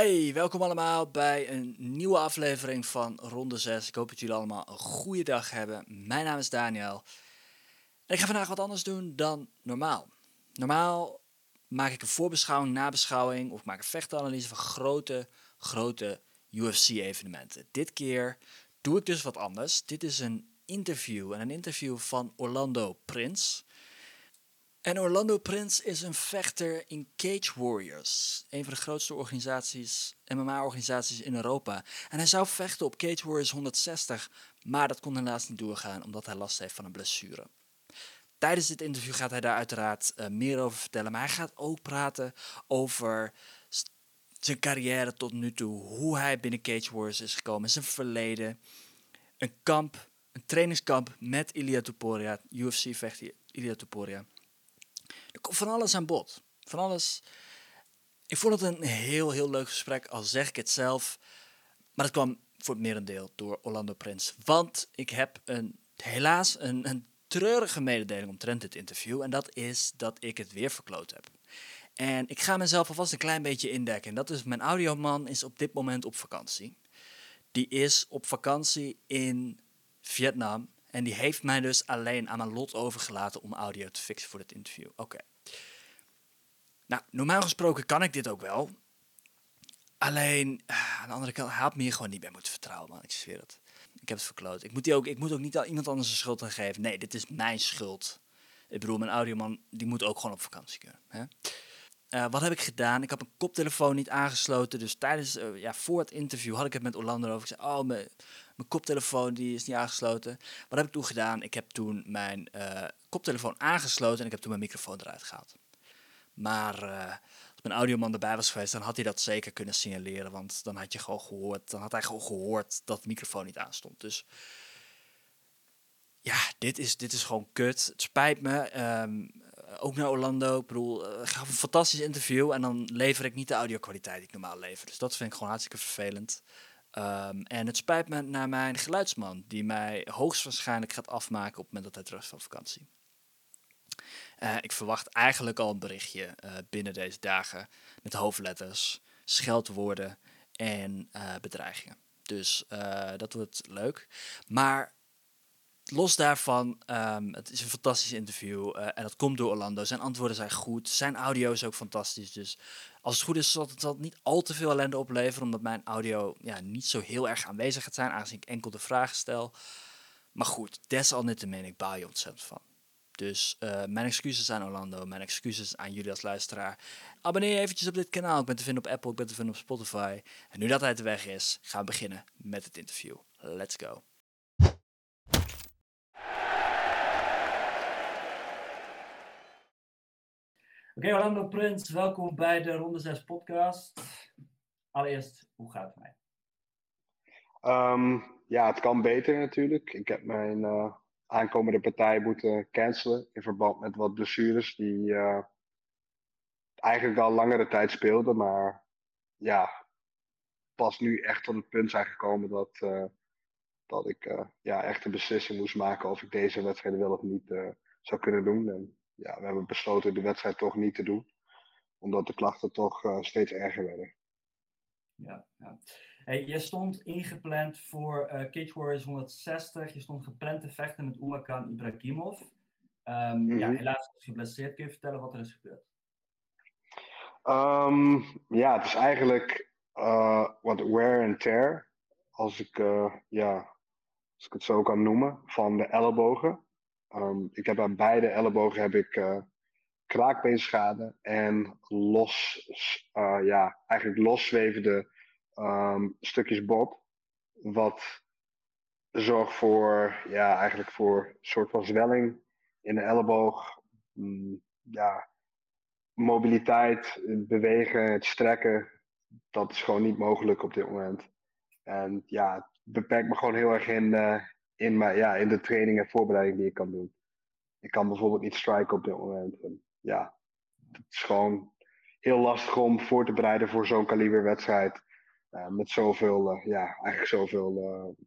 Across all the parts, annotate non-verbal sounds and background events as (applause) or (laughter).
Hi, welkom allemaal bij een nieuwe aflevering van Ronde 6. Ik hoop dat jullie allemaal een goede dag hebben. Mijn naam is Daniel. En ik ga vandaag wat anders doen dan normaal. Normaal maak ik een voorbeschouwing, nabeschouwing of maak een vechtanalyse van grote, grote UFC-evenementen. Dit keer doe ik dus wat anders. Dit is een interview en een interview van Orlando Prins. En Orlando Prince is een vechter in Cage Warriors, een van de grootste organisaties, MMA-organisaties in Europa. En hij zou vechten op Cage Warriors 160, maar dat kon helaas niet doorgaan omdat hij last heeft van een blessure. Tijdens dit interview gaat hij daar uiteraard uh, meer over vertellen, maar hij gaat ook praten over zijn carrière tot nu toe, hoe hij binnen Cage Warriors is gekomen, zijn verleden, een kamp, een trainingskamp met Ilia Topuria, UFC-vechter Ilia Topuria. Er komt van alles aan bod. Van alles. Ik vond het een heel, heel leuk gesprek, al zeg ik het zelf. Maar het kwam voor het merendeel door Orlando Prins. Want ik heb een, helaas een, een treurige mededeling omtrent dit interview. En dat is dat ik het weer verkloot heb. En ik ga mezelf alvast een klein beetje indekken. En dat is, mijn audioman is op dit moment op vakantie. Die is op vakantie in Vietnam. En die heeft mij dus alleen aan mijn lot overgelaten om audio te fixen voor dit interview. Oké. Nou, normaal gesproken kan ik dit ook wel. Alleen, ah, aan de andere kant, hij me hier gewoon niet bij moeten vertrouwen, man. Ik zweer het. Ik heb het verkloot. Ik moet, die ook, ik moet ook niet iemand anders een schuld aan geven. Nee, dit is mijn schuld. Ik bedoel, mijn audioman, die moet ook gewoon op vakantie kunnen. Hè? Uh, wat heb ik gedaan? Ik heb een koptelefoon niet aangesloten. Dus tijdens, uh, ja, voor het interview had ik het met Orlando over. Ik zei, oh, mijn, mijn koptelefoon die is niet aangesloten. Wat heb ik toen gedaan? Ik heb toen mijn uh, koptelefoon aangesloten en ik heb toen mijn microfoon eruit gehaald. Maar als mijn audioman erbij was geweest, dan had hij dat zeker kunnen signaleren. Want dan had je gewoon gehoord, dan had hij gewoon gehoord dat de microfoon niet aanstond. Dus ja, dit is, dit is gewoon kut. Het spijt me. Um, ook naar Orlando. Ik bedoel, uh, gaf een fantastisch interview en dan lever ik niet de audio-kwaliteit die ik normaal lever. Dus dat vind ik gewoon hartstikke vervelend. Um, en het spijt me naar mijn geluidsman, die mij hoogstwaarschijnlijk gaat afmaken op het moment dat hij terug van vakantie. Uh, ik verwacht eigenlijk al een berichtje binnen deze dagen met hoofdletters, scheldwoorden en bedreigingen. Dus dat wordt leuk. Maar los daarvan, um, het is een fantastisch interview uh, en dat komt door Orlando. Zijn antwoorden zijn goed, zijn audio is ook fantastisch. Dus als het goed is, zal het, niet al te veel ellende opleveren, omdat mijn audio ja, niet zo heel erg aanwezig gaat zijn, aangezien ik enkel de vragen stel. Maar goed, desalniettemin, ik baal je ontzettend van. Dus uh, mijn excuses aan Orlando, mijn excuses aan jullie als luisteraar. Abonneer je eventjes op dit kanaal, ik ben te vinden op Apple, ik ben te vinden op Spotify. En nu dat hij de weg is, gaan we beginnen met het interview. Let's go. Oké, okay, Orlando Prins, welkom bij de Ronde 6 podcast. Allereerst, hoe gaat het mij? Um, ja, het kan beter natuurlijk. Ik heb mijn uh, aankomende partij moeten cancelen in verband met wat blessures die uh, eigenlijk al langere tijd speelden, maar ja, pas nu echt tot het punt zijn gekomen dat, uh, dat ik ja, echt een beslissing moest maken of ik deze wedstrijd wel of niet zou kunnen doen. En ja, we hebben besloten de wedstrijd toch niet te doen. Omdat de klachten toch uh, steeds erger werden. Ja, ja. Hey, je stond ingepland voor uh, Cage Warriors 160. Je stond gepland te vechten met Umakan Ibrahimov. Um, mm -hmm. Ja, helaas is geblesseerd. Kun je vertellen wat er is gebeurd? Um, ja, het is eigenlijk uh, wat wear and tear. Als ik, ja, als ik het zo kan noemen. Van de ellebogen. Um, ik heb aan beide ellebogen heb ik uh, kraakbeenschade en los, uh, ja, eigenlijk loszwevende um, stukjes bot. Wat zorgt voor, ja, eigenlijk voor een soort van zwelling in de elleboog. Mm, ja, mobiliteit, het bewegen, het strekken, dat is gewoon niet mogelijk op dit moment. En ja, het beperkt me gewoon heel erg in, uh, in, mijn, ja, in de training en voorbereiding die ik kan doen. Ik kan bijvoorbeeld niet striken op dit moment. En ja, het is gewoon heel lastig om voor te bereiden voor zo'n kaliberwedstrijd. Uh, met zoveel, uh, ja, eigenlijk zoveel, uh,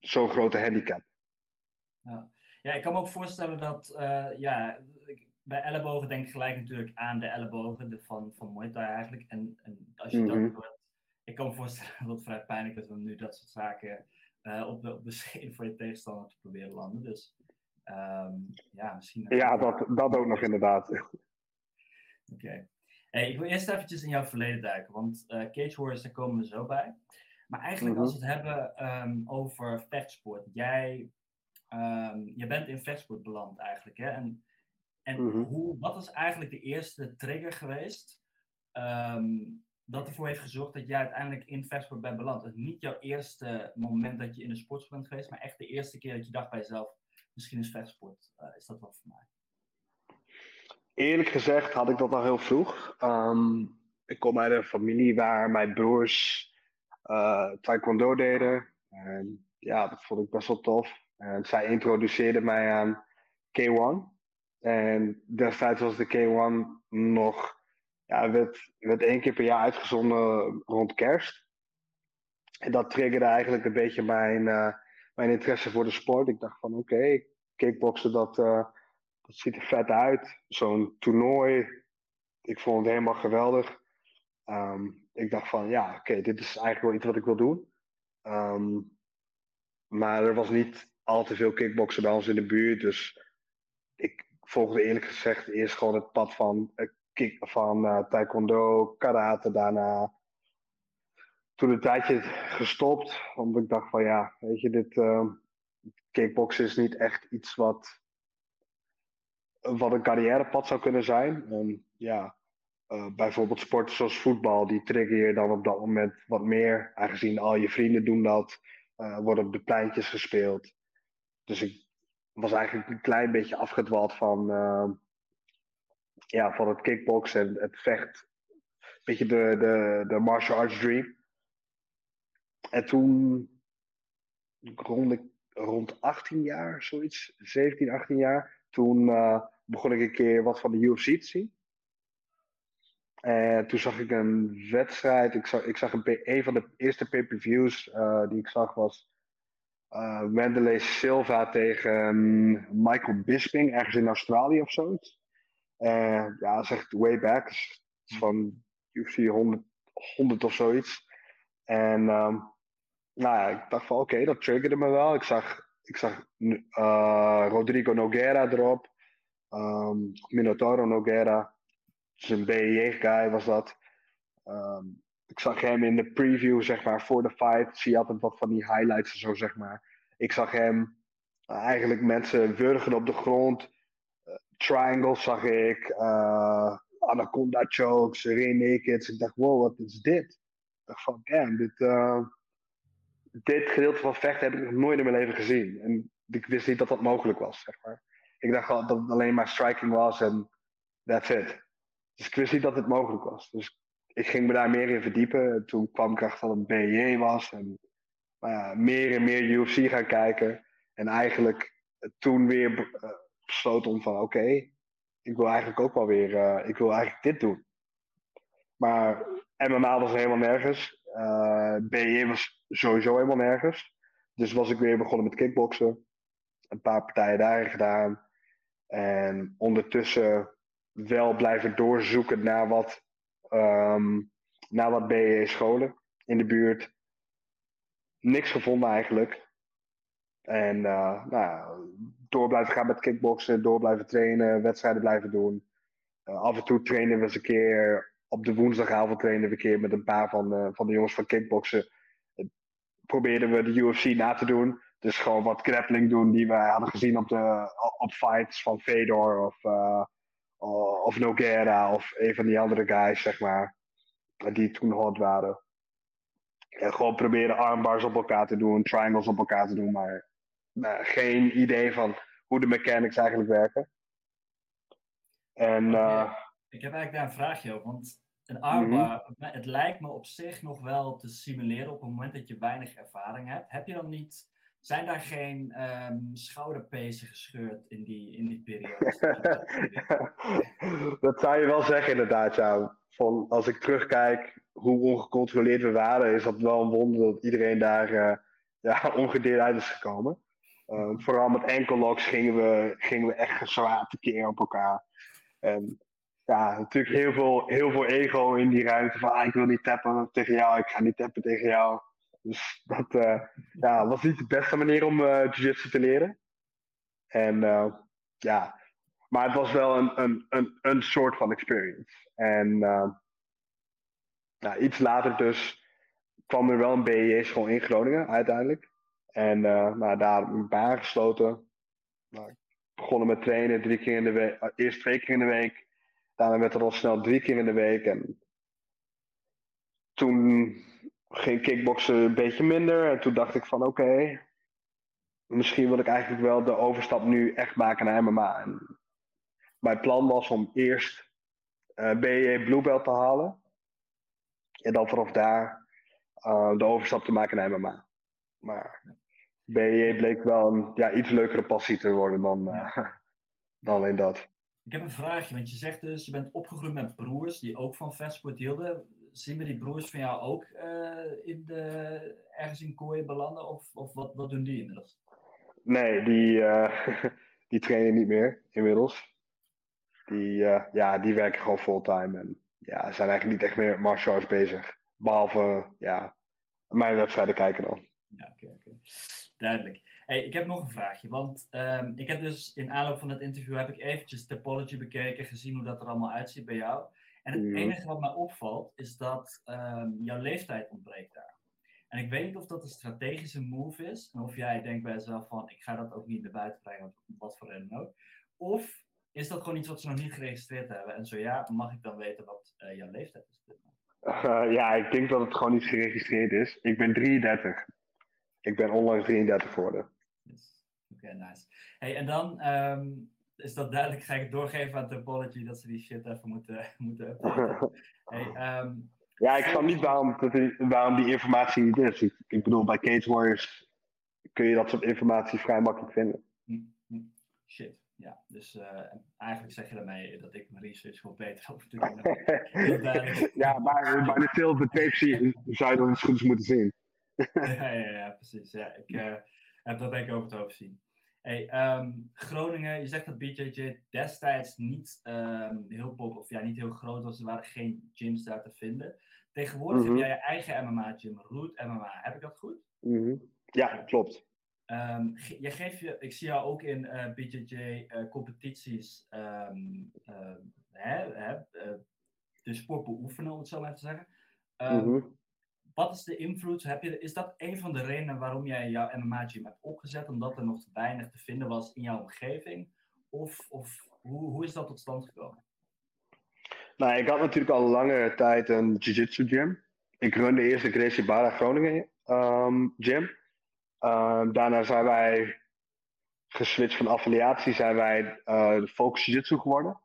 zo'n grote handicap. Ja. ja, ik kan me ook voorstellen dat, ja, bij ellebogen denk ik gelijk natuurlijk aan de ellebogen de, van, van Muay Thai eigenlijk. En, en als je mm -hmm. dat ik kan me voorstellen (laughs) dat het vrij pijnlijk is om nu dat soort zaken uh, op, de, op de scheen voor je tegenstander te proberen landen. Dus um, ja, misschien. Ja, dat, dat ook nog inderdaad. Oké. Hey, ik wil eerst eventjes in jouw verleden duiken, want uh, Cage Warriors, daar komen we zo bij. Maar eigenlijk als we het hebben um, over vechtsport, jij, um, jij bent in vechtsport beland eigenlijk, hè? En, en mm -hmm. hoe, wat was eigenlijk de eerste trigger geweest um, dat ervoor heeft gezorgd dat jij uiteindelijk in vechtsport bent beland? Het is niet jouw eerste moment dat je in de sportsport bent geweest, maar echt de eerste keer dat je dacht bij jezelf, misschien is vechtsport, uh, is dat wat voor mij. Eerlijk gezegd had ik dat al heel vroeg. Um, ik kom uit een familie waar mijn broers uh, taekwondo deden. En ja, dat vond ik best wel tof. En zij introduceerde mij aan K1. En destijds was de K1 nog, ja, werd, werd één keer per jaar uitgezonden rond kerst. En dat triggerde eigenlijk een beetje mijn, uh, mijn interesse voor de sport. Ik dacht van oké, kickboksen dat, uh, dat ziet er vet uit. Zo'n toernooi, ik vond het helemaal geweldig. Um, ik dacht van ja, oké, dit is eigenlijk wel iets wat ik wil doen. Um, maar er was niet al te veel kickboksen bij ons in de buurt. Dus ik volgde eerlijk gezegd eerst gewoon het pad van, uh, van uh, taekwondo, karate daarna. Toen een tijdje gestopt, omdat ik dacht van ja, weet je, dit uh, kickboksen is niet echt iets wat, wat een carrièrepad zou kunnen zijn. En ja, uh, bijvoorbeeld sporten zoals voetbal, die trigger je dan op dat moment wat meer. Aangezien al je vrienden doen dat, uh, worden op de pleintjes gespeeld. Dus ik was eigenlijk een klein beetje afgedwaald van, ja, van het kickboksen en het vecht. Een beetje de, de, de martial arts dream. En toen, rond, rond 18 jaar, zoiets, 17, 18 jaar, toen begon ik een keer wat van de UFC te zien. En toen zag ik een wedstrijd. Ik zag, ik zag een, een van de eerste pay-per-views uh, die ik zag was uh, Silva tegen Michael Bisping, ergens in Australië of zoiets. Uh, ja, dat way back. Van UFC 100, 100 of zoiets. En um, nou ja, ik dacht van oké, dat triggerde me wel. Ik zag, ik zag Rodrigo Noguera erop. Um, Minotauro Noguera is een BJ-guy was dat. Um, ik zag hem in de preview, zeg maar, voor de fight. Zie je altijd wat van die highlights en zo, zeg maar. Ik zag hem uh, eigenlijk mensen wurgen op de grond. Triangles zag ik. Uh, anaconda chokes, nakeds. Ik dacht, wow, wat is dit? Ik dacht van, damn, dit, dit gedeelte van vechten heb ik nog nooit in mijn leven gezien. En ik wist niet dat dat mogelijk was, zeg maar. Ik dacht dat het alleen maar striking was en that's it. Dus ik wist niet dat het mogelijk was. Dus ik ging me daar meer in verdiepen. Toen kwam ik achter dat het BJ was. En uh, meer en meer UFC gaan kijken. En eigenlijk toen weer uh, besloten om van oké, ik wil eigenlijk ook wel weer, uh, ik wil eigenlijk dit doen. Maar MMA was helemaal nergens. BJ was sowieso helemaal nergens. Dus was ik weer begonnen met kickboksen. Een paar partijen daarin gedaan. En ondertussen wel blijven doorzoeken naar wat, um, naar wat BE-scholen in de buurt. Niks gevonden eigenlijk. En uh, nou, door blijven gaan met kickboksen, door blijven trainen, wedstrijden blijven doen. Uh, af en toe trainen we eens een keer. Op de woensdagavond trainen we een keer met een paar van de, van de jongens van kickboksen. Uh, probeerden we de UFC na te doen. Dus gewoon wat grappling doen die we hadden gezien op, de, op fights van Fedor of of Noguera of een van die andere guys, zeg maar, die toen hot waren. En gewoon proberen armbars op elkaar te doen, triangles op elkaar te doen, maar nou, geen idee van hoe de mechanics eigenlijk werken. En, uh, ik heb eigenlijk daar een vraagje over, want een armbar, mm -hmm. het lijkt me op zich nog wel te simuleren op het moment dat je weinig ervaring hebt. Heb je dan niet zijn daar geen um, schouderpezen gescheurd in die, in die periode? (laughs) dat zou je wel zeggen, inderdaad. Ja. Van, als ik terugkijk hoe ongecontroleerd we waren, is dat wel een wonder dat iedereen daar uh, ja, ongedeerd uit is gekomen. Uh, vooral met enkellocks gingen we, gingen we echt zwaar tekeer op elkaar. En ja, natuurlijk heel veel, heel veel ego in die ruimte. Van ah, ik wil niet tappen tegen jou, ik ga niet tappen tegen jou. Dus dat uh, ja, was niet de beste manier om uh, jiu-jitsu te leren. En uh, ja, maar het was wel een, een, een, een soort van experience. En ja, iets later dus kwam er wel een BEJ-school in Groningen uiteindelijk. En nou, daar ben ik bij aangesloten. Nou, begonnen met trainen drie keer in de week. eerst twee keer in de week. Daarna werd het al snel drie keer in de week. En toen ging kickboksen een beetje minder. En toen dacht ik van oké, misschien wil ik eigenlijk wel de overstap nu echt maken naar MMA. En mijn plan was om eerst uh, eh, BJ Blue Belt te halen. En dan vanaf daar uh, de overstap te maken naar MMA. Maar BJ bleek wel een ja, iets leukere passie te worden dan, uh, (laughs) dan alleen dat. Ik heb een vraagje, want je zegt dus, je bent opgegroeid met broers die ook van vechtsport hielden. Zien we die broers van jou ook uh, in de, ergens in kooien belanden? Of, of wat, wat doen die inmiddels? Nee, die, uh, (laughs) die trainen niet meer inmiddels. Die, ja, die werken gewoon fulltime en ja, zijn eigenlijk niet echt meer met martial arts bezig. Behalve, ja, mijn wedstrijden kijken dan. Ja, oké, okay, oké. Duidelijk. Hey, ik heb nog een vraagje, want um, ik heb dus in aanloop van het interview heb ik eventjes Topology bekeken, gezien hoe dat er allemaal uitziet bij jou. En het enige wat mij opvalt is dat um, jouw leeftijd ontbreekt daar. En ik weet niet of dat een strategische move is, en of jij denkt bij jezelf van, ik ga dat ook niet naar buiten brengen, wat voor reden ook. Of is dat gewoon iets wat ze nog niet geregistreerd hebben? En zo ja, mag ik dan weten wat uh, jouw leeftijd is? Uh, ja, ik denk dat het gewoon niet geregistreerd is. Ik ben 33. Ik ben onlangs 33 geworden. Oké, nice. Hey, en dan um, is dat duidelijk, ga ik het doorgeven aan Topology dat ze die shit even moeten, (laughs) moeten (laughs) hey, um, ja, ik snap niet waarom, waarom die informatie niet is. Ik, ik, bedoel, bij Cage Warriors kun je dat soort informatie vrij makkelijk vinden. Hm, hm. Shit. Ja, dus uh, eigenlijk zeg je daarmee dat ik mijn research gewoon beter (laughs) over te doen. ja, maar bij de Silver Tape zou je dat eens goed moeten zien. (laughs) ja, ja, ja, precies. Ja, ik uh, heb dat denk ik over het hoofd zien. Hey, um, Groningen, je zegt dat BJJ destijds niet um, heel pop, of ja, niet heel groot was. Er waren geen gyms daar te vinden. Tegenwoordig mm -hmm. heb jij je eigen MMA-gym, Root MMA. Heb ik dat goed? Mm -hmm. Ja, klopt. Um, jij geeft je, ik zie jou ook in uh, eh, BJJ-competities uh, uh, de sport beoefenen, om het zo maar te zeggen. Mm -hmm. Wat is de invloed? Heb je, is dat een van de redenen waarom jij jouw MMA-gym hebt opgezet? Omdat er nog te weinig te vinden was in jouw omgeving? Of, of hoe, hoe is dat tot stand gekomen? Nou, ik had natuurlijk al lange tijd een jiu-jitsu gym. Ik runde eerst de Gracie Bara Groningen um, gym. Um, daarna zijn wij geswitcht van affiliatie, zijn wij de Focus Jiu-Jitsu geworden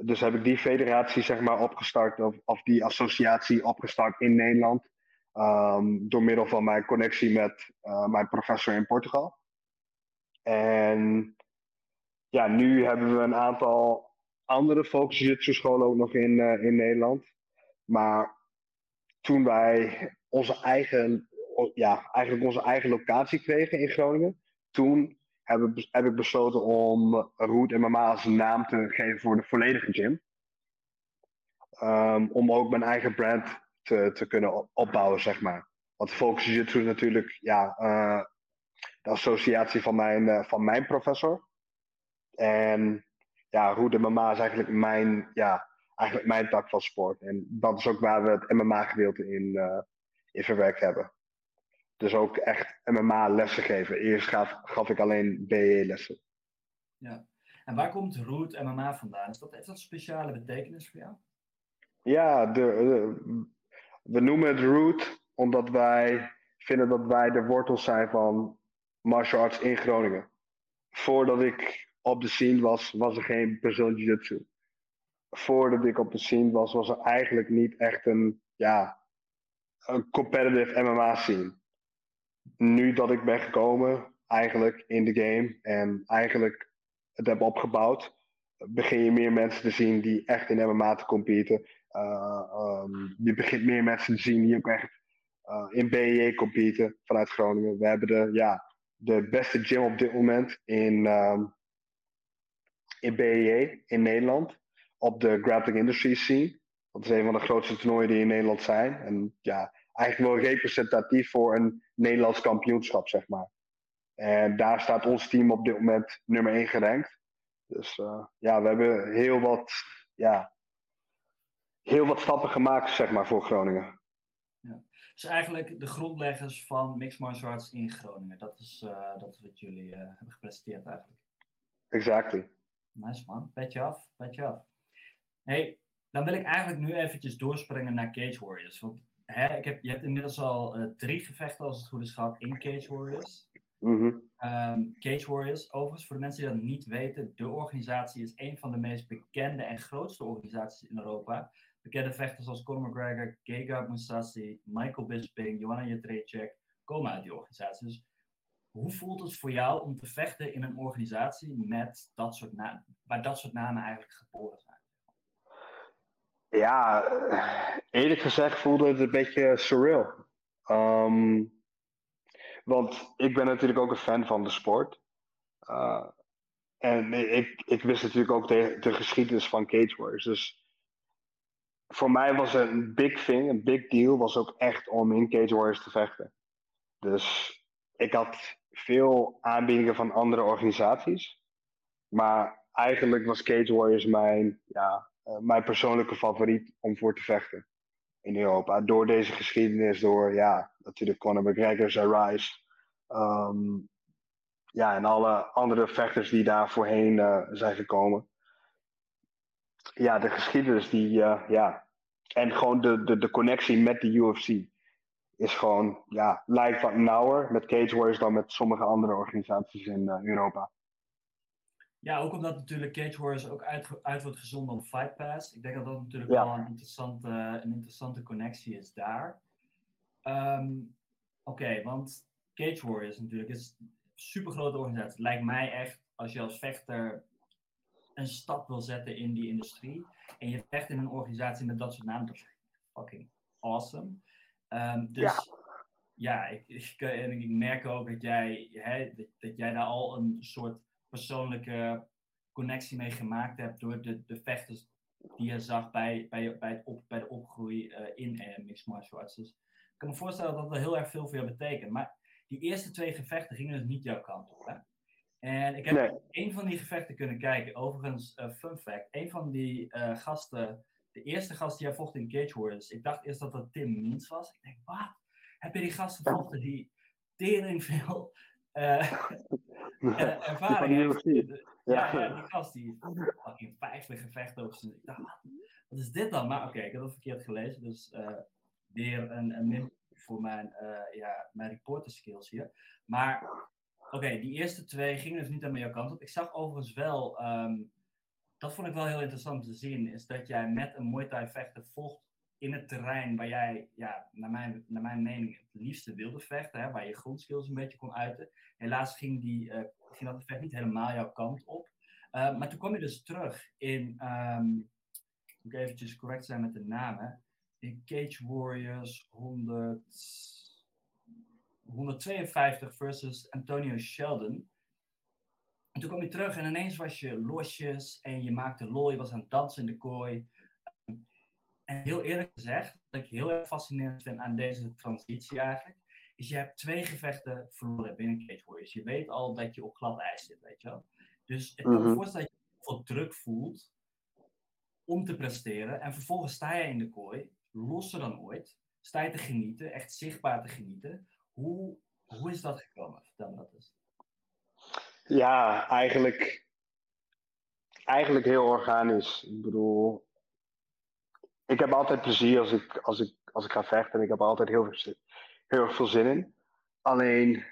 dus heb ik die federatie zeg maar opgestart, of, die associatie opgestart in Nederland. Um, door middel van mijn connectie met uh, mijn professor in Portugal. En ja, nu hebben we een aantal andere focus scholen ook nog in, uh, in Nederland. Maar toen wij onze eigen, ja, eigenlijk onze eigen locatie kregen in Groningen, toen heb ik, heb besloten om Root MMA als naam te geven voor de volledige gym. Um, om ook mijn eigen brand te, te kunnen opbouwen, zeg maar. Want Focus is natuurlijk ja, uh, de associatie van mijn, uh, van mijn professor. En ja, Root MMA is eigenlijk mijn, ja, eigenlijk mijn tak van sport. En dat is ook waar we het MMA-gedeelte in, uh, in verwerkt hebben dus ook echt MMA-lessen geven. Eerst gaf, gaf ik alleen BE-lessen. Ja. En waar komt Root MMA vandaan? Is dat, heeft dat een speciale betekenis voor jou? Ja, de, we noemen het Root omdat wij vinden dat wij de wortels zijn van martial arts in Groningen. Voordat ik op de scene was, was er geen Brazilian Jiu-Jitsu. Voordat ik op de scene was, was er eigenlijk niet echt een, ja, een competitive MMA scene nu dat ik ben gekomen, eigenlijk in de game en eigenlijk het heb opgebouwd, begin je meer mensen te zien die echt in MMA te competen. Uh, um, je begint meer mensen te zien die ook echt uh, in BJ competen vanuit Groningen. We hebben de, ja, de beste gym op dit moment in, um, in BJ in Nederland. op de grappling industry scene. Dat is een van de grootste toernooien die in Nederland zijn. En ja, eigenlijk wel representatief voor een Nederlands kampioenschap, zeg maar. En daar staat ons team op dit moment nummer 1 gerankt. Dus uh, ja, we hebben heel wat, ja, heel wat stappen gemaakt, zeg maar, voor Groningen. Ja. Dus eigenlijk de grondleggers van Mixed Martial Arts in Groningen. Dat is, uh, dat is wat jullie uh, hebben gepresenteerd eigenlijk. Exactly. Nice man. Petje af, petje af. Hey, dan wil ik eigenlijk nu eventjes doorspringen naar Cage Warriors. Want hè, ik heb, je hebt inmiddels al uh, drie gevechten, als het goed is, gehad in Cage Warriors. Mm -hmm. um, Cage Warriors, overigens, voor de mensen die dat niet weten, de organisatie is een van de meest bekende en grootste organisaties in Europa. Bekende vechters als Conor McGregor, Gegard Mousasi, Michael Bisping, Joanna Jędrzejczyk komen uit die organisatie. Dus hoe voelt het voor jou om te vechten in een organisatie met dat soort namen, waar dat soort namen eigenlijk geboren zijn? Ja, eerlijk gezegd voelde het een beetje surreal. Um, want ik ben natuurlijk ook een fan van de sport. Uh, en ik, ik wist natuurlijk ook de, de geschiedenis van Cage Warriors. Dus voor mij was een big thing, een big deal, was ook echt om in Cage Warriors te vechten. Dus ik had veel aanbiedingen van andere organisaties. Maar eigenlijk was Cage Warriors mijn, ja, mijn persoonlijke favoriet om voor te vechten in Europa. Door deze geschiedenis, door ja, natuurlijk Conor McGregor, Rise. Um, ja, en alle andere vechters die daar voorheen uh, zijn gekomen. Ja, de geschiedenis die, uh, ja. En gewoon de, de, de connectie met de UFC is gewoon, ja, lijkt wat nauwer met Cage Warriors dan met sommige andere organisaties in Europa. Ja, ook omdat natuurlijk Cage Warriors ook uit, uit wordt gezonden op Fight Pass. Ik denk dat dat natuurlijk ja. wel een interessante, een interessante connectie is daar. Um, Oké, okay, want Cage Warriors natuurlijk is een super grote organisatie. Lijkt mij echt, als je als vechter een stap wil zetten in die industrie. En je vecht in een organisatie met dat soort namen. Dat is fucking awesome. Um, dus ja, ja ik, ik, en ik merk ook dat jij, hè, dat, dat jij daar al een soort persoonlijke connectie mee gemaakt hebt door de, de vechters die je zag bij, bij, bij, het op, bij de opgroei uh, in uh, mixed martial arts. Dus ik kan me voorstellen dat dat heel erg veel voor jou betekent. Maar die eerste twee gevechten gingen dus niet jouw kant op. Hè? En ik heb nee. een van die gevechten kunnen kijken. Overigens, uh, fun fact: een van die gasten, de eerste gast die jij vocht in Cage Warriors, ik dacht eerst dat dat Tim Means was. Ik denk, wat? Heb je die gasten gevochten die tering veel uh, ervaring heeft. Ja, ja, die gast die fucking 50 gevechten op zijn. Ik dacht, wat is dit dan? Maar oké, okay, ik heb het verkeerd gelezen. Dus uh, weer een, een min voor mijn, uh, ja, mijn reporter skills hier. Maar oké, okay, die eerste twee gingen dus niet aan jouw kant op. Ik zag overigens wel, um, dat vond ik wel heel interessant te zien, is dat jij met een Muay Thai vechter volgt in het terrein waar jij, ja, naar mijn, naar mijn mening, het liefste wilde vechten, hè, waar je grondskills een beetje kon uiten. Helaas ging, die, uh, ging dat gevecht niet helemaal jouw kant op. Uh, maar toen kwam je dus terug in, um, moet ik eventjes correct zijn met de namen, in Cage Warriors 100, 152 versus Antonio Sheldon. En toen kwam je terug en ineens was je losjes en je maakte lol, je was aan het dansen in de kooi. En heel eerlijk gezegd, wat ik heel erg fascinerend vind aan deze transitie eigenlijk, is je hebt twee gevechten verloren binnen Cage Warriors. Je weet al dat je op glad ijs zit, weet je wel. Dus ik kan me voorstellen dat je veel druk voelt om te presteren. En vervolgens sta je in de kooi, losser dan ooit. Sta je te genieten, echt zichtbaar te genieten. Hoe, hoe is dat gekomen? Vertel me dat eens. Ja, eigenlijk, eigenlijk heel organisch. Ik bedoel, ik heb altijd plezier als ik, als ik, als ik ga vechten. En ik heb altijd heel veel, heel erg veel zin in. Alleen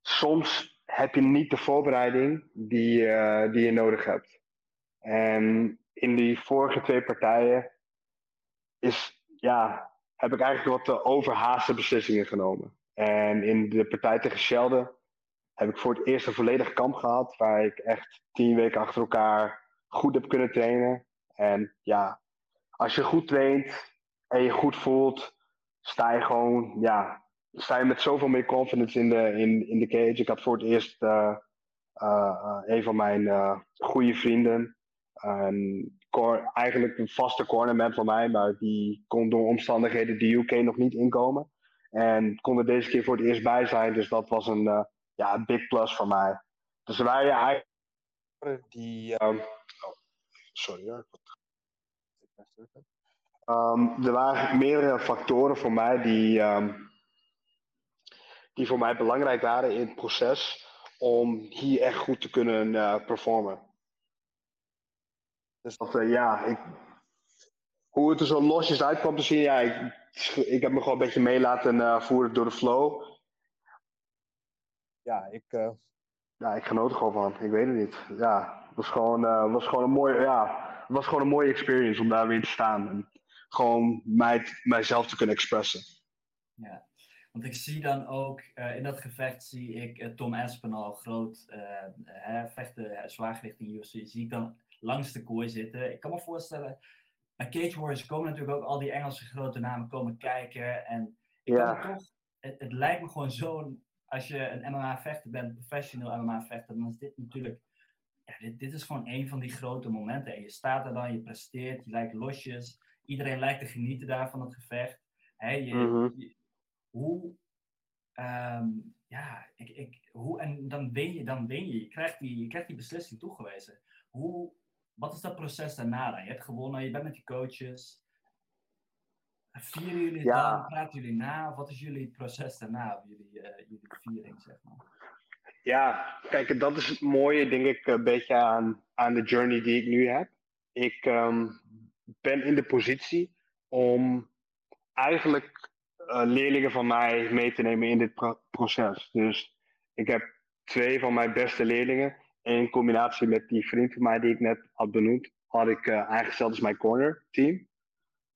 soms heb je niet de voorbereiding die, die je nodig hebt. En in die vorige twee partijen is, ja, heb ik eigenlijk wat te overhaaste beslissingen genomen. En in de partij tegen Schelde heb ik voor het eerst een volledig kamp gehad. Waar ik echt tien weken achter elkaar goed heb kunnen trainen. En ja, als je goed traint en je goed voelt, sta je gewoon, ja, sta je met zoveel meer confidence in de, in, in de cage. Ik had voor het eerst uh, uh, een van mijn uh, goede vrienden, eigenlijk een vaste cornerman van mij, maar die kon door omstandigheden de UK nog niet inkomen. En kon er deze keer voor het eerst bij zijn, dus dat was een ja, big plus voor mij. Dus waren eigenlijk die. Um, oh, sorry hoor. Um, er waren meerdere factoren voor mij die, um, die voor mij belangrijk waren in het proces om hier echt goed te kunnen uh, performen. Dus dat, uh, ja, ik, hoe het er zo losjes uit kwam te zien, ja, ik, ik heb me gewoon een beetje mee laten uh, voeren door de flow. Ja, ik, ja, ik genoot er gewoon van. Ik weet het niet. Ja, het was gewoon, was gewoon een mooie, ja, het was gewoon een mooie experience om daar weer te staan. En gewoon mij, mijzelf te kunnen expressen. Ja, want ik zie dan ook, uh, in dat gevecht zie ik uh, Tom Aspinall, groot uh, vechten, zwaargewicht in UFC, zie ik dan langs de kooi zitten. Ik kan me voorstellen, bij Cage Warriors komen natuurlijk ook al die Engelse grote namen komen kijken. En ik ja. kan toch, het, het, lijkt me gewoon zo'n, als je een MMA-vechter bent, professioneel MMA-vechter, dan is dit natuurlijk, ja, dit, dit is gewoon een van die grote momenten. En je staat er dan, je presteert, je lijkt losjes. Iedereen lijkt te genieten daar van het gevecht. Hè, je, Mhm. je- hoe, ehm, ja, ik, ik, hoe, en dan win je, dan win je. Je krijgt die, je krijgt die beslissing toegewezen. Hoe, wat is dat proces daarna dan? Je hebt gewonnen, je bent met die coaches. Vieren jullie het Ja. dan? Praten jullie na? Wat is jullie proces daarna? Jullie, eh, jullie viering, zeg maar? Ja, kijk, dat is het mooie, denk ik, een beetje aan, aan de journey die ik nu heb. Ik ehm, ben in de positie om eigenlijk eh, leerlingen van mij mee te nemen in dit pro- proces. Dus ik heb twee van mijn beste leerlingen. In combinatie met die vriend van mij die ik net had benoemd, had ik eh, aangesteld mijn corner team.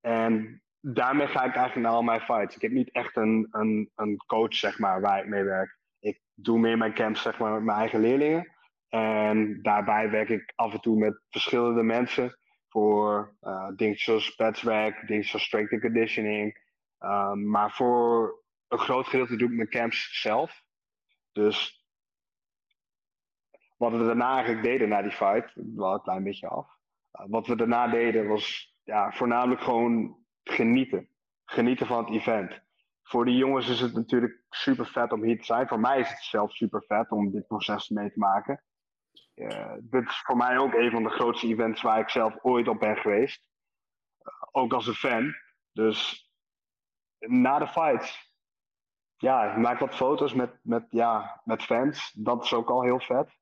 En daarmee ga ik eigenlijk naar al mijn fights. Ik heb niet echt een, een, een coach, zeg maar, waar ik mee werk. Doe meer mijn camps, zeg maar, met mijn eigen leerlingen. En daarbij werk ik af en toe met verschillende mensen voor uh, dingen zoals padswerk, dingen zoals strength and conditioning. Um, maar voor een groot gedeelte doe ik mijn camps zelf. Dus wat we daarna eigenlijk deden na die fight, wel een klein beetje af. Uh, wat we daarna deden was ja, voornamelijk gewoon genieten. Genieten van het event. Voor die jongens is het natuurlijk super vet om hier te zijn. Voor mij is het zelf super vet om dit proces mee te maken. Uh, dit is voor mij ook een van de grootste events waar ik zelf ooit op ben geweest. Uh, ook als een fan. Dus na de fights, ja, ik maak wat foto's met, met, ja, met fans. Dat is ook al heel vet.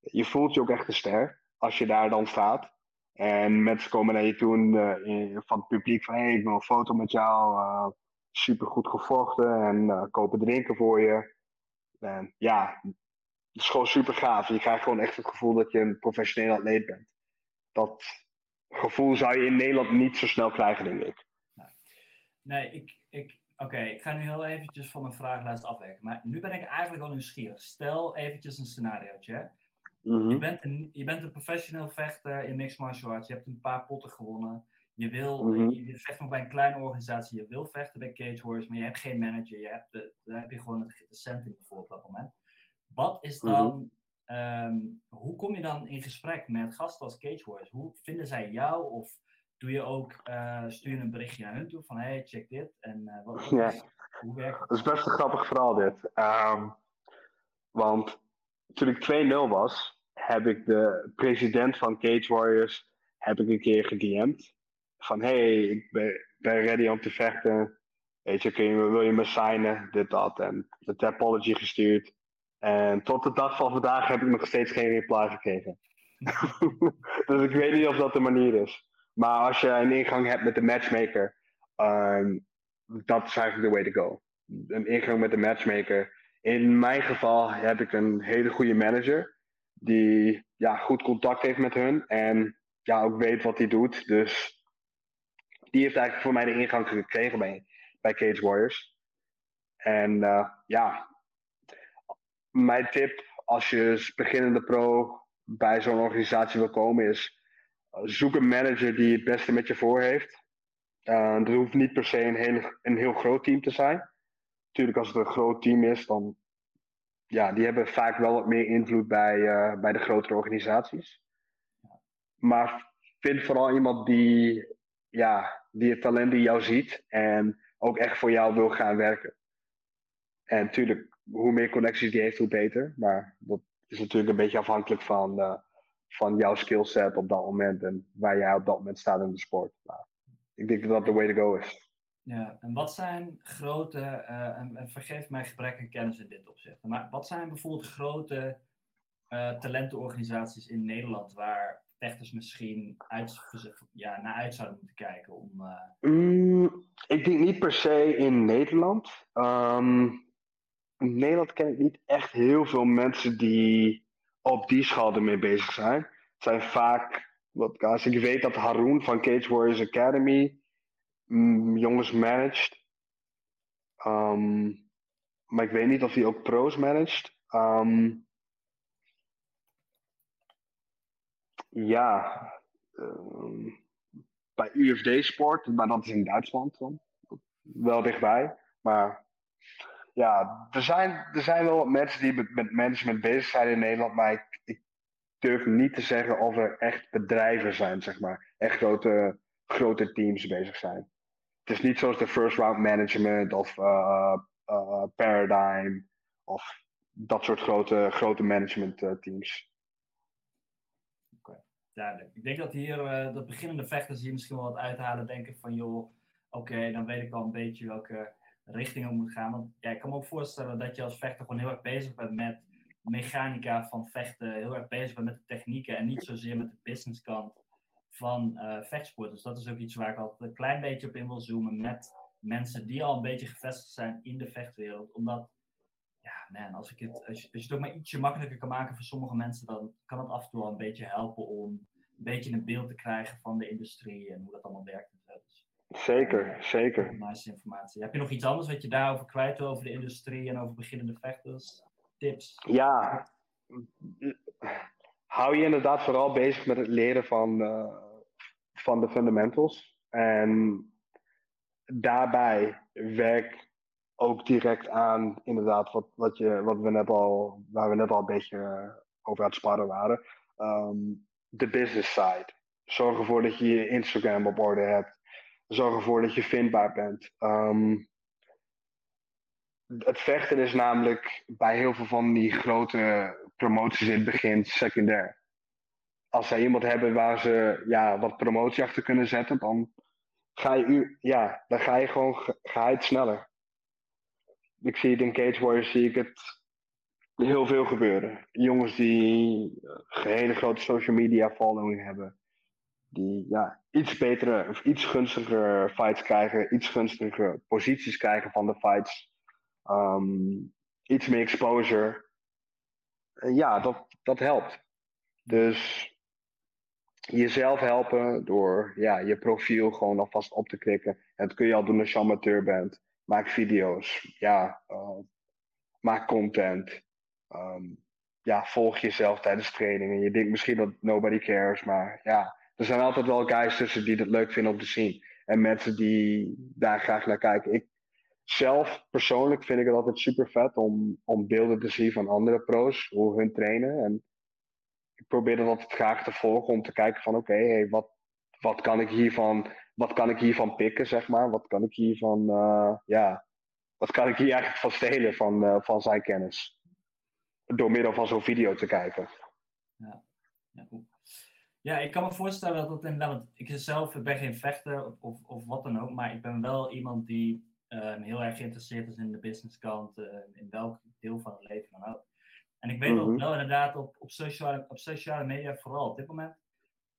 Je voelt je ook echt een ster als je daar dan staat. En mensen komen naar je toe uh, van het publiek van hey, ik wil een foto met jou. Super goed gevochten en uh, kopen drinken voor je. En ja, het is gewoon super gaaf. Je krijgt gewoon echt het gevoel dat je een professioneel atleet bent. Dat gevoel zou je in Nederland niet zo snel krijgen, denk ik. Nee, ik, ik, oké, okay, ik ga nu heel eventjes van mijn vragenlijst afwerken. Maar nu ben ik eigenlijk wel nieuwsgierig. Stel eventjes een scenariootje. Mm-hmm. Je, bent een, je bent een professioneel vechter in mixed martial arts. Je hebt een paar potten gewonnen. Je, wil, mm-hmm. je, je vecht nog bij een kleine organisatie. Je wil vechten bij Cage Warriors, maar je hebt geen manager. Je hebt de, dan heb je gewoon het, centing voor op dat moment. Wat is dan... Mm-hmm. Um, hoe kom je dan in gesprek met gasten als Cage Warriors? Hoe vinden zij jou? Of doe je ook, uh, stuur je een berichtje naar hun toe van hey, check dit. En uh, wat, is, hoe werkt het? Dat is best een grappig verhaal dit. Um, want toen ik 2-0 was, heb ik de president van Cage Warriors heb ik een keer gedM'd. Van hey, ik ben, ready om te vechten. Weet je, kun je, wil je me signen? Dit, dat. En de apology gestuurd. En tot de dag van vandaag heb ik nog steeds geen reply gekregen. (laughs) dus ik weet niet of dat de manier is. Maar als je een ingang hebt met de matchmaker, um, dat is eigenlijk the way to go. Een ingang met de matchmaker. In mijn geval heb ik een hele goede manager. Die ja, goed contact heeft met hun. En ja, ook weet wat hij doet. Dus die heeft eigenlijk voor mij de ingang gekregen bij, bij Cage Warriors. En uh, ja, mijn tip als je beginnende pro bij zo'n organisatie wil komen is zoek een manager die het beste met je voor heeft. Uh, dat hoeft niet per se een heel, een heel groot team te zijn. Natuurlijk als het een groot team is, dan ja, die hebben vaak wel wat meer invloed bij, uh, bij de grotere organisaties. Maar vind vooral iemand die, ja, die het talent in jou ziet en ook echt voor jou wil gaan werken. En natuurlijk, hoe meer connecties die heeft, hoe beter. Maar dat is natuurlijk een beetje afhankelijk van, uh, van jouw skillset op dat moment en waar jij op dat moment staat in de sport. Ik denk dat dat de way to go is. Ja, en wat zijn grote, uh, en, vergeef mij gebrek aan kennis in dit opzicht, maar wat zijn bijvoorbeeld grote uh, talentenorganisaties in Nederland waar vechters misschien uit, ja, naar uit zouden moeten kijken? Om, uh... mm, ik denk niet per se in Nederland. Um, in Nederland ken ik niet echt heel veel mensen die op die schaal ermee bezig zijn. Het zijn vaak, wat, als ik weet dat Haroon van Cage Warriors Academy mm, jongens managed. Um, maar ik weet niet of hij ook pro's managed. Um, ja, um, bij UFD Sport, maar dat is in Duitsland dan. Wel dichtbij. Maar ja, er zijn, er zijn wel wat mensen die met, met management bezig zijn in Nederland, maar ik, durf niet te zeggen of er echt bedrijven zijn, zeg maar. Echt grote, grote teams bezig zijn. Het is niet zoals de first round management of uh, uh, Paradigm of dat soort grote, grote management teams. Duidelijk. Ik denk dat hier de beginnende vechters hier misschien wel wat uithalen, denken van joh, oké, dan weet ik wel een beetje welke richtingen moet gaan. Want ja, ik kan me ook voorstellen dat je als vechter gewoon heel erg bezig bent met mechanica van vechten, heel erg bezig bent met de technieken en niet zozeer met de businesskant van uh, vechtsport. Dus dat is ook iets waar ik altijd een klein beetje op in wil zoomen met mensen die al een beetje gevestigd zijn in de vechtwereld. Omdat, ja man, als, ik het, als, je, als je het ook maar ietsje makkelijker kan maken voor sommige mensen, dan kan het af en toe al een beetje helpen om een beetje een beeld te krijgen van de industrie en hoe dat allemaal werkt. Dus Zeker, zeker. Nice informatie. Heb je nog iets anders wat je daarover kwijt wil over de industrie en over beginnende vechters? Tips? Ja, hou je inderdaad vooral bezig met het leren van, uh, van de fundamentals. En daarbij werk ook direct aan, inderdaad, wat, wat, je, wat we net al, waar we net al een beetje over aan het sparren waren. Um, de business side. Zorg ervoor dat je je Instagram op orde hebt zorg ervoor dat je vindbaar bent. Um, het vechten is namelijk bij heel veel van die grote promoties in het begin secundair. Als zij iemand hebben waar ze ja, wat promotie achter kunnen zetten, dan ga je, ja, dan ga je gewoon ga je het sneller. Ik zie het in Cage Warriors, zie ik het heel veel gebeuren. Jongens die een hele grote social media following hebben die ja, iets betere of iets gunstiger fights krijgen, iets gunstiger posities krijgen van de fights, um, iets meer exposure. En ja, dat, dat helpt. Dus jezelf helpen door ja, je profiel gewoon alvast op te klikken. En dat kun je al doen als je amateur bent. Maak video's, ja, uh, maak content. Um, ja, volg jezelf tijdens trainingen. Je denkt misschien dat nobody cares, maar ja, er zijn altijd wel guys tussen die het leuk vinden om te zien. En mensen die daar graag naar kijken. Ik zelf persoonlijk vind ik het altijd super vet om, om beelden te zien van andere pro's, hoe hun trainen. En ik probeer dat altijd graag te volgen om te kijken van oké, wat, wat kan ik hiervan, wat kan ik hiervan pikken, zeg maar. Wat kan ik hiervan, uh, ja, wat kan ik hier eigenlijk van stelen van, uh, van zijn kennis. Door middel van zo'n video te kijken. Ja, ja ja, ik kan me voorstellen dat het inderdaad, want ik zelf ben geen vechter of, of wat dan ook, maar ik ben wel iemand die uh, heel erg geïnteresseerd is in de businesskant, uh, in welk deel van het leven dan ook. En ik weet mm wel inderdaad op, op, sociale, op sociale media, vooral op dit moment,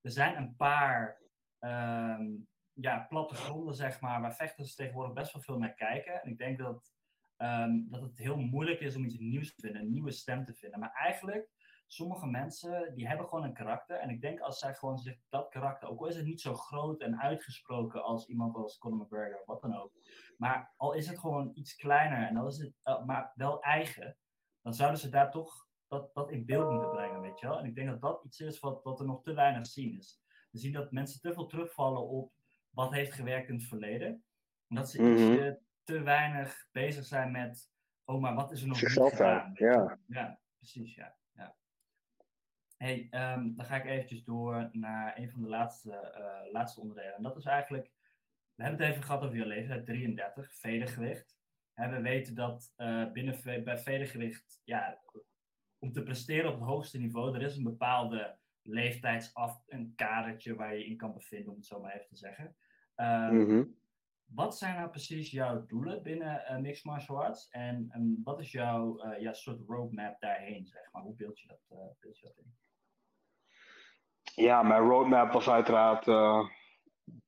er zijn een paar um, ja, plattegronden, zeg maar, waar vechters tegenwoordig best wel veel naar kijken. En ik denk dat, um, dat het heel moeilijk is om iets nieuws te vinden, een nieuwe stem te vinden. Maar eigenlijk sommige mensen die hebben gewoon een karakter. En ik denk als zij gewoon zich dat karakter, ook al is het niet zo groot en uitgesproken als iemand als Conor McGregor of wat dan ook. Maar al is het gewoon iets kleiner en al is het uh, maar wel eigen, dan zouden ze daar toch dat, dat in beeld moeten brengen, weet je wel. En ik denk dat dat iets is wat, wat er nog te weinig zien is. We zien dat mensen te veel terugvallen op wat heeft gewerkt in het verleden. En dat ze mm te weinig bezig zijn met, oh maar wat is er nog niet gedaan? Ja. ja, precies, ja. Hey, ehm, dan ga ik eventjes door naar een van de laatste, uh, laatste onderdelen. En dat is eigenlijk, we hebben het even gehad over je leeftijd, 33, vedergewicht. En we weten dat uh, binnen bij vedergewicht, ja, om te presteren op het hoogste niveau, er is een bepaalde leeftijdsaf, een kadertje waar je in kan bevinden, om het zo maar even te zeggen. Um, Wat zijn nou precies jouw doelen binnen uh, Mixed Martial Arts? En, en wat is jouw uh, ja, soort roadmap daarheen, zeg maar? Hoe beeld je dat, uh, beeld je dat in? Ja, mijn roadmap was uiteraard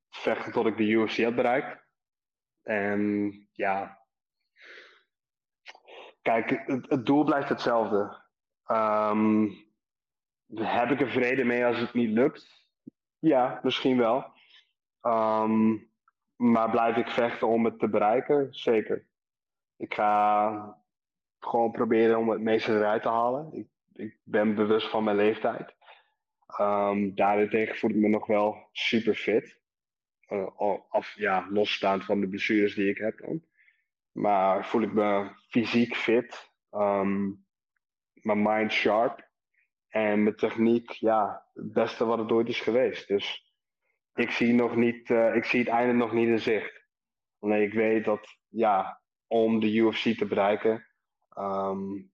vechten tot ik de UFC had bereikt. En ja, kijk, het, het doel blijft hetzelfde. Um, heb ik er vrede mee als het niet lukt? Ja, misschien wel. Um, maar blijf ik vechten om het te bereiken? Zeker. Ik ga gewoon proberen om het meeste eruit te halen. Ik, ik ben bewust van mijn leeftijd. Um, daarentegen voel ik me nog wel super fit. Af, ja, losstaand van de blessures die ik heb dan. Maar voel ik me fysiek fit. Um, mijn mind sharp. En mijn techniek, ja, het beste wat het ooit is geweest. Dus ik zie, nog niet, uh, ik zie het einde nog niet in zicht. Nee, ik weet dat, ja, om de UFC te bereiken, um,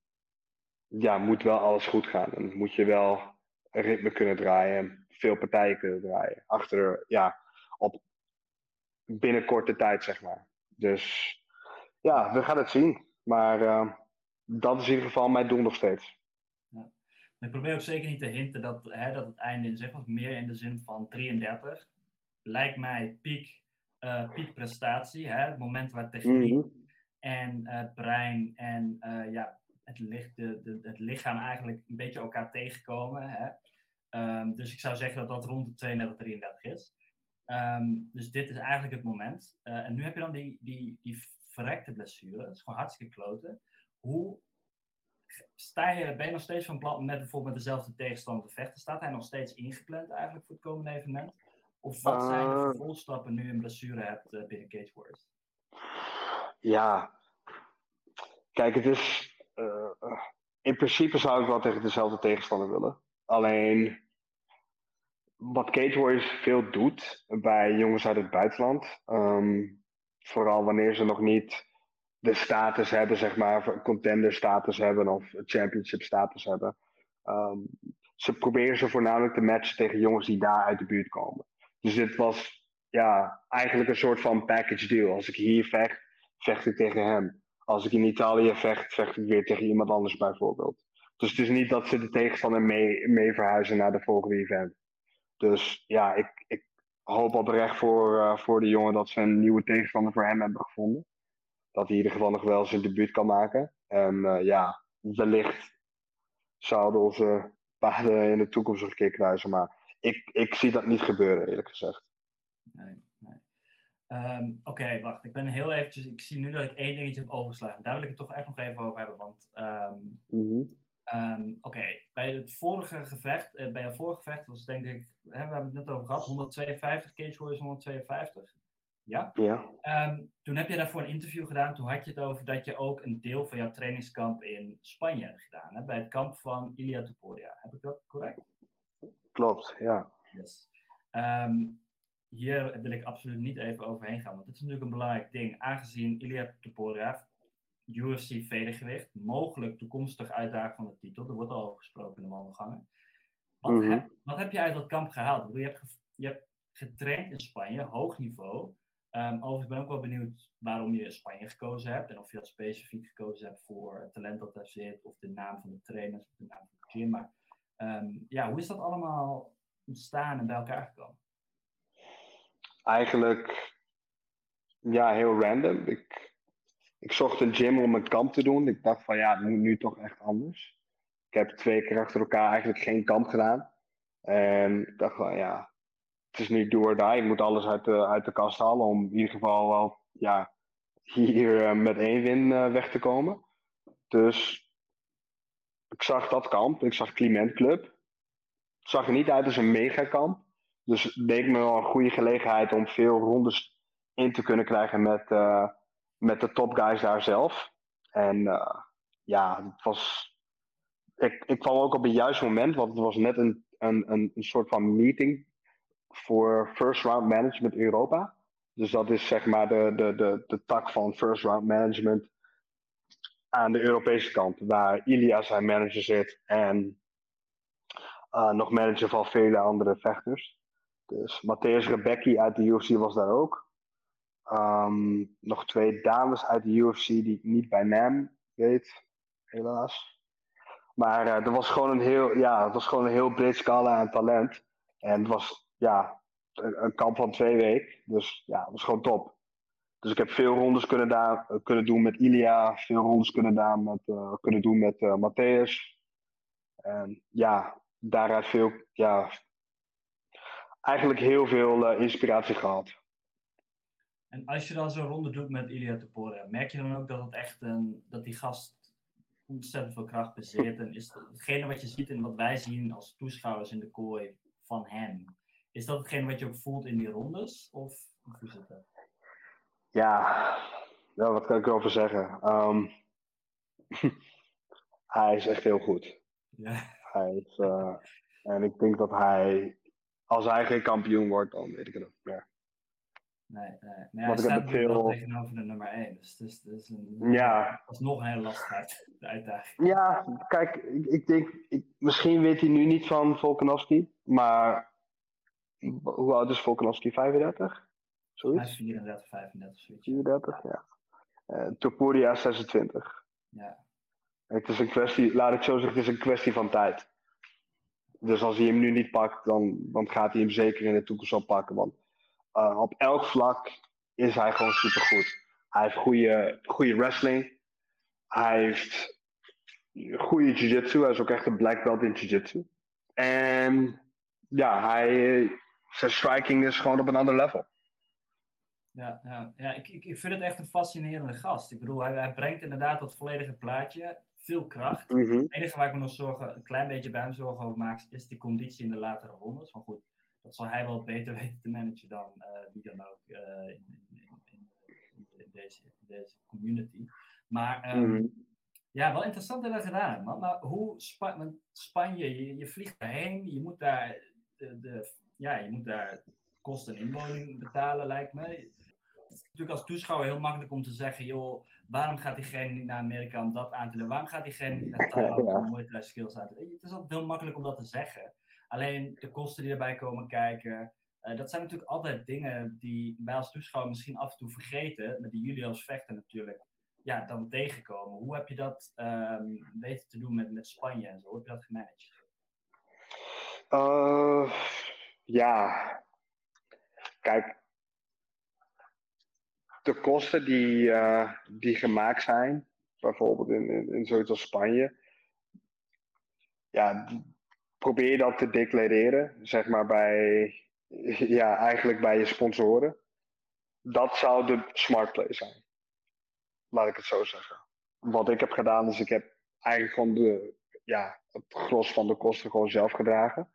ja, moet wel alles goed gaan. En moet je wel een ritme kunnen draaien en veel partijen kunnen draaien. Achter, ja, op binnen korte tijd, zeg maar. Dus ja, we gaan het zien. Maar uh, dat is in ieder geval mijn doel nog steeds. Ik probeer ook zeker niet te hinten dat, hè, dat het einde in zich was. Meer in de zin van 33. Lijkt mij piek, uh, piekprestatie. Hè, het moment waar techniek mm -hmm. en uh, brein en uh, ja, het, licht, de, de, het lichaam eigenlijk een beetje elkaar tegenkomen. Hè. Um, dus ik zou zeggen dat dat rond de 32, 33 is. Um, dus dit is eigenlijk het moment. en nu heb je dan die, die, die verrekte blessure. Dat is gewoon hartstikke kloten. Hoe sta je, ben je nog steeds van plan met bijvoorbeeld met dezelfde tegenstander te vechten? Staat hij nog steeds ingepland eigenlijk voor het komende evenement? Of wat zijn de Uh, vervolgstappen nu je een blessure hebt eh, binnen Cage Wars? ja, kijk, het is. eh, eh, in principe zou ik wel tegen dezelfde tegenstander willen. Alleen. Wat Cage Warriors veel doet bij jongens uit het buitenland. ehm, vooral wanneer ze nog niet de status hebben, zeg maar, contender status hebben of championship status hebben. ehm, ze proberen ze voornamelijk te matchen tegen jongens die daar uit de buurt komen. Dus dit was ja, eigenlijk een soort van package deal. Als ik hier vecht, vecht ik tegen hem. Als ik in Italië vecht, vecht ik weer tegen iemand anders bijvoorbeeld. Dus het is niet dat ze de tegenstander mee, verhuizen naar de volgende event. Dus ja, ik, ik hoop oprecht voor, uh, voor de jongen dat ze een nieuwe tegenstander voor hem hebben gevonden. Dat hij in ieder geval nog wel zijn debuut kan maken. En uh, ja, wellicht zouden onze paden in de toekomst nog een keer kruisen. Maar ik, ik zie dat niet gebeuren, eerlijk gezegd. Nee, nee. Um, Oké, okay, wacht. Ik ben heel eventjes. Ik zie nu dat ik één dingetje heb overgeslagen. Daar wil ik het toch echt nog even over hebben. Want. Um, mm -hmm. um, Oké, okay. bij het vorige gevecht. Uh, bij het vorige gevecht was denk ik. Hè, we hebben het net over gehad. 152, Cage Warriors 152. Ja? ja. toen heb je daarvoor een interview gedaan. Toen had je het over dat je ook een deel van jouw trainingskamp in Spanje hebt gedaan. Hè? Bij het kamp van Ilia Topuria. Heb ik dat correct? Klopt, ja. Yes. Um, hier wil ik absoluut niet even overheen gaan, want dit is natuurlijk een belangrijk ding. Aangezien Ilia Topuria, UFC vedergewicht, mogelijk toekomstig uitdager van de titel, er wordt al over gesproken in de wandelgangen. Wat, mm -hmm. heb, wat heb je uit dat kamp gehaald? Je hebt, je hebt getraind in Spanje, hoog niveau. Um, overigens ben ik ook wel benieuwd waarom je Spanje gekozen hebt en of je dat specifiek gekozen hebt voor het talent dat daar zit, of de naam van de trainers, of de naam van de gym. Maar um, ja, hoe is dat allemaal ontstaan en bij elkaar gekomen? Eigenlijk, ja, heel random. Ik, ik zocht een gym om een kamp te doen. Ik dacht van ja, het moet nu toch echt anders. Ik heb twee keer achter elkaar eigenlijk geen kamp gedaan. En ik dacht van ja, het is nu do or die. Ik moet alles uit de, uit de kast halen om in ieder geval wel ja, hier uh, met één win uh, weg te komen. Dus ik zag dat kamp. Ik zag Clement Club. Het zag er niet uit als een megakamp. Dus het leek me wel een goede gelegenheid om veel rondes in te kunnen krijgen met, uh, met de top guys daar zelf. En ja, het was ik, ik kwam ook op het juiste moment, want het was net een, een, een soort van meeting voor First Round Management Europa. Dus dat is zeg maar de, de, de, de tak van First Round Management aan de Europese kant, waar Ilya zijn manager zit en uh, nog manager van vele andere vechters. Dus Matthäus Rebecki uit de UFC was daar ook. Um, nog twee dames uit de UFC die ik niet bij naam weet, helaas. Maar uh, er was gewoon een heel, ja, het was gewoon een heel breed scala aan talent. En het was ja, een, kamp van twee weken. Dus ja, het was gewoon top. Dus ik heb veel rondes kunnen, daar, kunnen doen met Ilia, veel rondes kunnen, daar met, uh, kunnen doen met uh, Matthäus. En ja, daaruit veel, ja, eigenlijk heel veel inspiratie gehad. En als je dan zo'n ronde doet met Ilia Topora, merk je dan ook dat het echt een, dat die gast ontzettend veel kracht bezit? En is hetgene wat je ziet en wat wij zien als toeschouwers in de kooi van hem, is dat hetgene wat je ook voelt in die rondes? Of hoe zit dat? Ja, ja, wat kan ik erover zeggen? Um, (laughs) hij is echt heel goed. Ja. Hij is, uh, en ik denk dat hij, als hij geen kampioen wordt, dan weet ik het ook meer. Nee, nee. Maar ja, hij staat veel... tegenover de nummer 1. Dus het is, het is een, ja. dat is nog een hele lastige (laughs) uitdaging. Ja, kijk, ik, ik denk, ik, misschien weet hij nu niet van Volkanovski, maar hoe oud is Volkanovski? 35? Zoiets? 34, 35, zoiets. 34, ja. Uh, Topuria 26. Ja. Het is een kwestie, laat ik zo zeggen, het is een kwestie van tijd. Dus als hij hem nu niet pakt, dan, dan gaat hij hem zeker in de toekomst al pakken. Want uh, op elk vlak is hij gewoon supergoed. Hij heeft goede, goede wrestling. Hij heeft goede jiu-jitsu. Hij is ook echt een black belt in jiu-jitsu. En ja, hij, zijn striking is gewoon op een ander level. Ja, ja, ja ik, ik, vind het echt een fascinerende gast. Ik bedoel, hij, hij brengt inderdaad dat volledige plaatje. Veel kracht. Mm -hmm. Het enige waar ik me nog zorgen, een klein beetje bij hem zorgen over maak, is die conditie in de latere rondes. Maar goed, dat zal hij wel beter (laughs) weten te managen dan uh, wie dan ook uh, in, in, in, in, deze, deze community. Maar um, mm -hmm. ja, wel interessant dat hij gedaan man. Maar hoe Spa Spanje, je, je vliegt daarheen, je moet daar, de, de, ja, je moet daar kosten en inwoning betalen, lijkt me. Het is natuurlijk als toeschouwer heel makkelijk om te zeggen, joh, waarom gaat diegene niet naar Amerika om dat aan te leren? Waarom gaat diegene niet naar Thailand om ja. Muay skills aan te leren? Het is altijd heel makkelijk om dat te zeggen. Alleen de kosten die erbij komen kijken, uh, dat zijn natuurlijk altijd dingen die wij als toeschouwer misschien af en toe vergeten, maar die jullie als vechter natuurlijk ja, dan tegenkomen. Hoe heb je dat um, weten te doen met, met Spanje en zo? Hoe heb je dat gemanaged? Uh, ja, kijk, de kosten die, uh, die gemaakt zijn, bijvoorbeeld in, in, in zoiets als Spanje, ja, probeer dat te declareren, zeg maar bij, (laughs) ja, eigenlijk bij je sponsoren. Dat zou de smart play zijn. Laat ik het zo zeggen. Wat ik heb gedaan is, ik heb eigenlijk gewoon de, ja, het gros van de kosten gewoon zelf gedragen.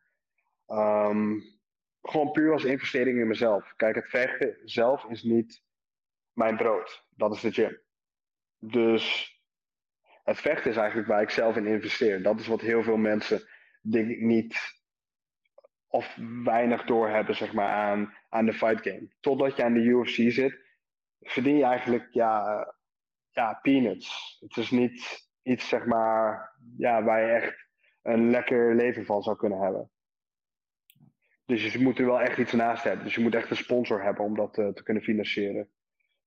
Um, gewoon puur als investering in mezelf. Kijk, het vechten zelf is niet mijn brood. Dat is de gym. Dus het vechten is eigenlijk waar ik zelf in investeer. Dat is wat heel veel mensen, denk ik, niet of weinig doorhebben zeg maar, aan, aan de fight game. Totdat je aan de UFC zit, verdien je eigenlijk ja, ja, peanuts. Het is niet iets zeg maar, ja, waar je echt een lekker leven van zou kunnen hebben. Dus je moet er wel echt iets naast hebben. Dus je moet echt een sponsor hebben om dat uh, te kunnen financieren.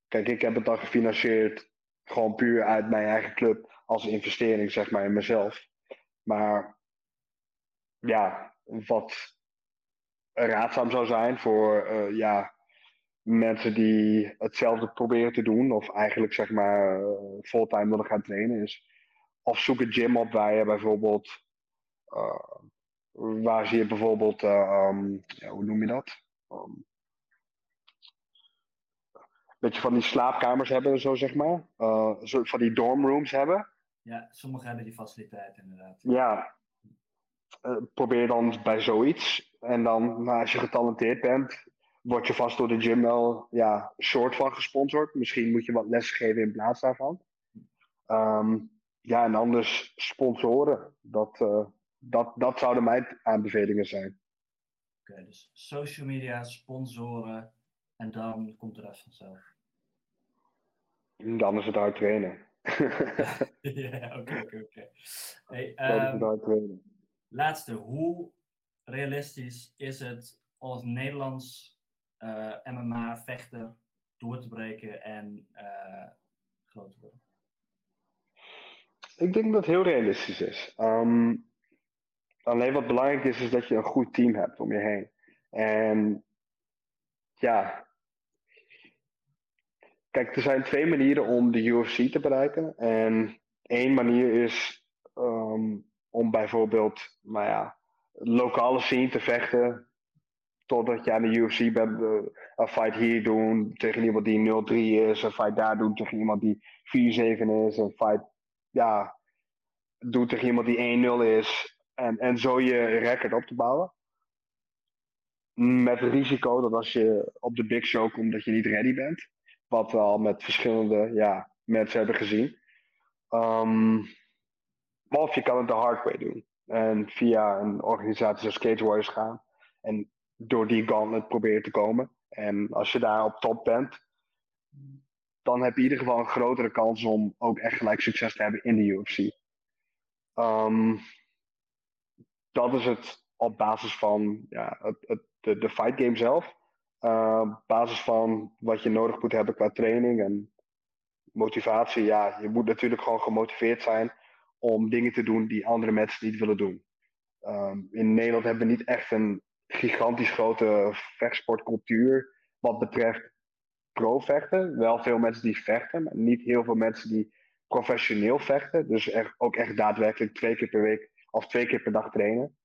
Kijk, ik heb het dan gefinancierd gewoon puur uit mijn eigen club als investering, zeg maar, in mezelf. Maar ja, wat raadzaam zou zijn voor uh, ja, mensen die hetzelfde proberen te doen, of eigenlijk zeg maar uh, fulltime willen gaan trainen, is of zoek een gym op waar je bijvoorbeeld waar zie je bijvoorbeeld, uh, um, ja, hoe noem je dat? Um, beetje van die slaapkamers hebben, zo zeg maar. Uh, een soort van die dormrooms hebben. Ja, sommigen hebben die faciliteiten inderdaad. Ja. Uh, probeer dan bij zoiets. En dan, nou, als je getalenteerd bent, word je vast door de gym wel ja, soort van gesponsord. Misschien moet je wat les geven in plaats daarvan. Um, ja, en anders sponsoren. Dat, uh, dat, dat zouden mijn aanbevelingen zijn. Oké, dus social media, sponsoren en dan komt de rest vanzelf. Dan is het hard trainen. (laughs) ja, oké, oké, oké. Ehm, laatste, hoe realistisch is het als Nederlands uh, eh, MMA-vechter door te breken en uh, groot te worden? Ik denk dat het heel realistisch is. Um, alleen wat belangrijk is, is dat je een goed team hebt om je heen. En ja, kijk, er zijn twee manieren om de UFC te bereiken. En één manier is um, om bijvoorbeeld, nou ja, lokale scene te vechten. Totdat je aan de UFC bent, uh, een fight hier doen tegen iemand die 0-3 is, een fight daar doen tegen iemand die 4-7 is, een fight ja, doen tegen iemand die 1-0 is. En, en zo je record op te bouwen. Met risico dat als je op de big show komt, dat je niet ready bent. Wat we al met verschillende ja, mensen hebben gezien. Um, of je kan het de hard way doen. En via een organisatie zoals Cage Warriors gaan. En door die gauntlet proberen te komen. En als je daar op top bent, dan heb je in ieder geval een grotere kans om ook echt gelijk succes te hebben in de UFC. Um, dat is het op basis van ja, het, het, de, de fight game zelf. Uh, op basis van wat je nodig moet hebben qua training en motivatie. Ja, je moet natuurlijk gewoon gemotiveerd zijn om dingen te doen die andere mensen niet willen doen. Um, in Nederland hebben we niet echt een gigantisch grote vechtsportcultuur wat betreft pro-vechten. Wel veel mensen die vechten, maar niet heel veel mensen die professioneel vechten. Dus ook echt daadwerkelijk twee keer per week of twee keer per dag trainen.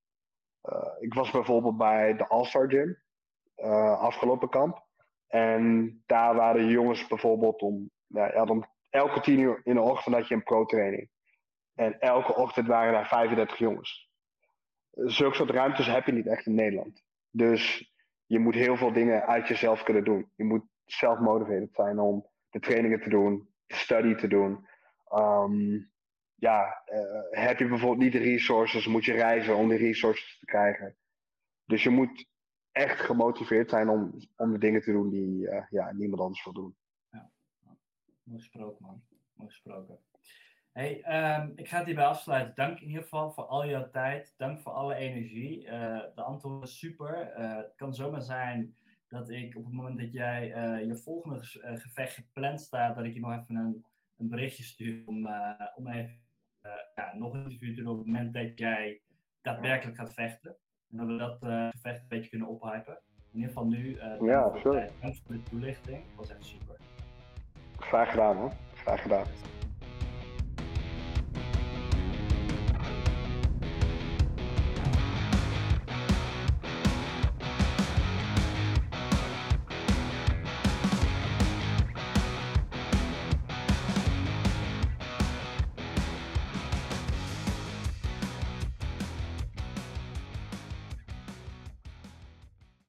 Uh, ik was bijvoorbeeld bij de All-Star Gym uh, afgelopen kamp. En daar waren jongens bijvoorbeeld om, ja, om elke tien uur in de ochtend had je een pro-training. En elke ochtend waren daar 35 jongens. Zulke soort ruimtes heb je niet echt in Nederland. Dus je moet heel veel dingen uit jezelf kunnen doen. Je moet zelf motivated zijn om de trainingen te doen, de study te doen. Um, ja, uh, heb je bijvoorbeeld niet de resources, moet je reizen om die resources te krijgen. Dus je moet echt gemotiveerd zijn om, om de dingen te doen die uh, ja, niemand anders wil doen. Ja, mooi gesproken man. Mooi gesproken. Hey, um, ik ga het hierbij afsluiten. Dank in ieder geval voor al jouw tijd. Dank voor alle energie. Uh, de antwoord is super. Het kan zomaar zijn dat ik op het moment dat jij je volgende gevecht gepland staat, dat ik je nog even een, een berichtje stuur om, om even ja, nog een interview doen op het moment dat jij daadwerkelijk gaat vechten. En dat we dat gevecht een beetje kunnen ophypen. In ieder geval nu, ja, voor, dank voor de toelichting. Dat was echt super. Graag gedaan hoor. Graag gedaan.